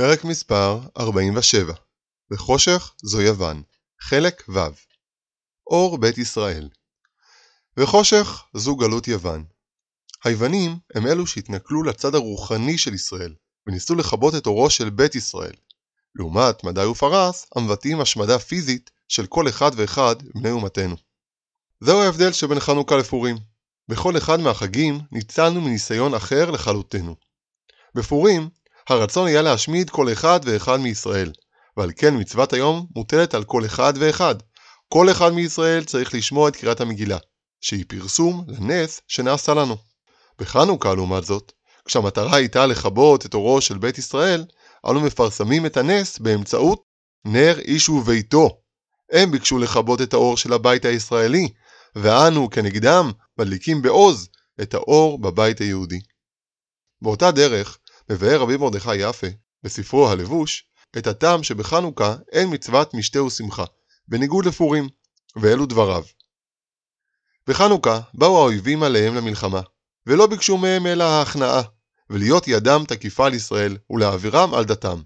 פרק מספר 47 וחושך זו יוון חלק ו' אור בית ישראל וחושך זו גלות יוון. היוונים הם אלו שהתנכלו לצד הרוחני של ישראל וניסו לכבות את אורו של בית ישראל, לעומת מדי ופרס המבטאים השמדה פיזית של כל אחד ואחד מבני אומתנו. זהו ההבדל שבין חנוכה לפורים. בכל אחד מהחגים ניצלנו מניסיון אחר לכלותנו. בפורים הרצון היה להשמיד כל אחד ואחד מישראל, ועל כן מצוות היום מוטלת על כל אחד ואחד. כל אחד מישראל צריך לשמוע את קריאת המגילה, שהיא פרסום לנס שנעשה לנו. בחנוכה, לעומת זאת, כשהמטרה הייתה לכבות את אורו של בית ישראל, אנו מפרסמים את הנס באמצעות נר איש וביתו. הם ביקשו לכבות את האור של הבית הישראלי, ואנו כנגדם מדליקים בעוז את האור בבית היהודי. באותה דרך, מבאר רבי מרדכי יפה, בספרו הלבוש, את הטעם שבחנוכה אין מצוות משתה ושמחה, בניגוד לפורים, ואלו דבריו. בחנוכה באו האויבים עליהם למלחמה, ולא ביקשו מהם אלא ההכנעה, ולהיות ידם תקיפה על ישראל, ולהעבירם על דתם.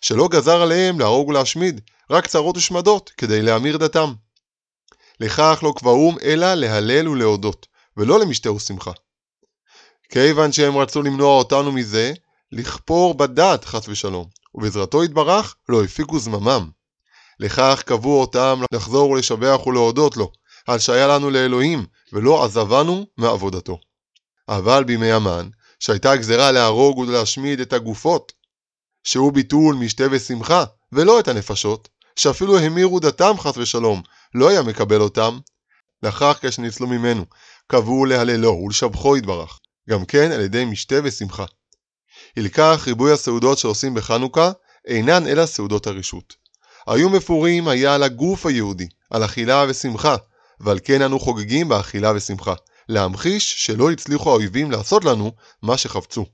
שלא גזר עליהם להרוג ולהשמיד, רק צרות ושמדות, כדי להמיר דתם. לכך לא קבעום אלא להלל ולהודות, ולא למשתה ושמחה. כיוון שהם רצו למנוע אותנו מזה, לכפור בדת חס ושלום, ובעזרתו יתברך לא הפיקו זממם. לכך קבעו אותם לחזור ולשבח ולהודות לו, על שהיה לנו לאלוהים, ולא עזבנו מעבודתו. אבל בימי המן, שהייתה גזרה להרוג ולהשמיד את הגופות, שהוא ביטול משתה ושמחה, ולא את הנפשות, שאפילו המירו דתם חס ושלום, לא היה מקבל אותם, לאחר כשניצלו ממנו, קבעו להללו ולשבחו יתברך, גם כן על ידי משתה ושמחה. ילקח ריבוי הסעודות שעושים בחנוכה אינן אלא סעודות הרשות. היו מפורים היה על הגוף היהודי, על אכילה ושמחה, ועל כן אנו חוגגים באכילה ושמחה, להמחיש שלא הצליחו האויבים לעשות לנו מה שחפצו.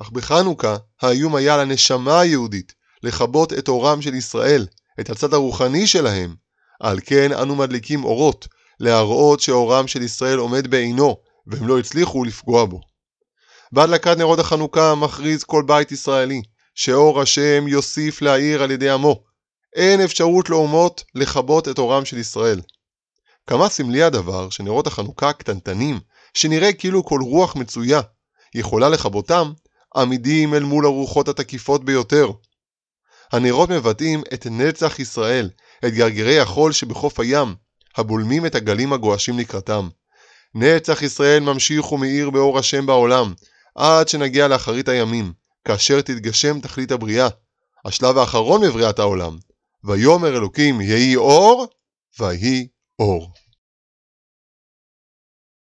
אך בחנוכה האיום היה על הנשמה היהודית, לכבות את אורם של ישראל, את הצד הרוחני שלהם. על כן אנו מדליקים אורות, להראות שאורם של ישראל עומד בעינו, והם לא הצליחו לפגוע בו. בהדלקת נרות החנוכה מכריז כל בית ישראלי, שאור השם יוסיף להאיר על ידי עמו. אין אפשרות לאומות לכבות את אורם של ישראל. כמה סמלי הדבר שנרות החנוכה הקטנטנים, שנראה כאילו כל רוח מצויה, יכולה לכבותם, עמידים אל מול הרוחות התקיפות ביותר. הנרות מבטאים את נצח ישראל, את גרגירי החול שבחוף הים, הבולמים את הגלים הגועשים לקראתם. נצח ישראל ממשיך ומאיר באור השם בעולם, עד שנגיע לאחרית הימים, כאשר תתגשם תכלית הבריאה, השלב האחרון בבריאת העולם. ויאמר אלוקים יהי אור, ויהי אור.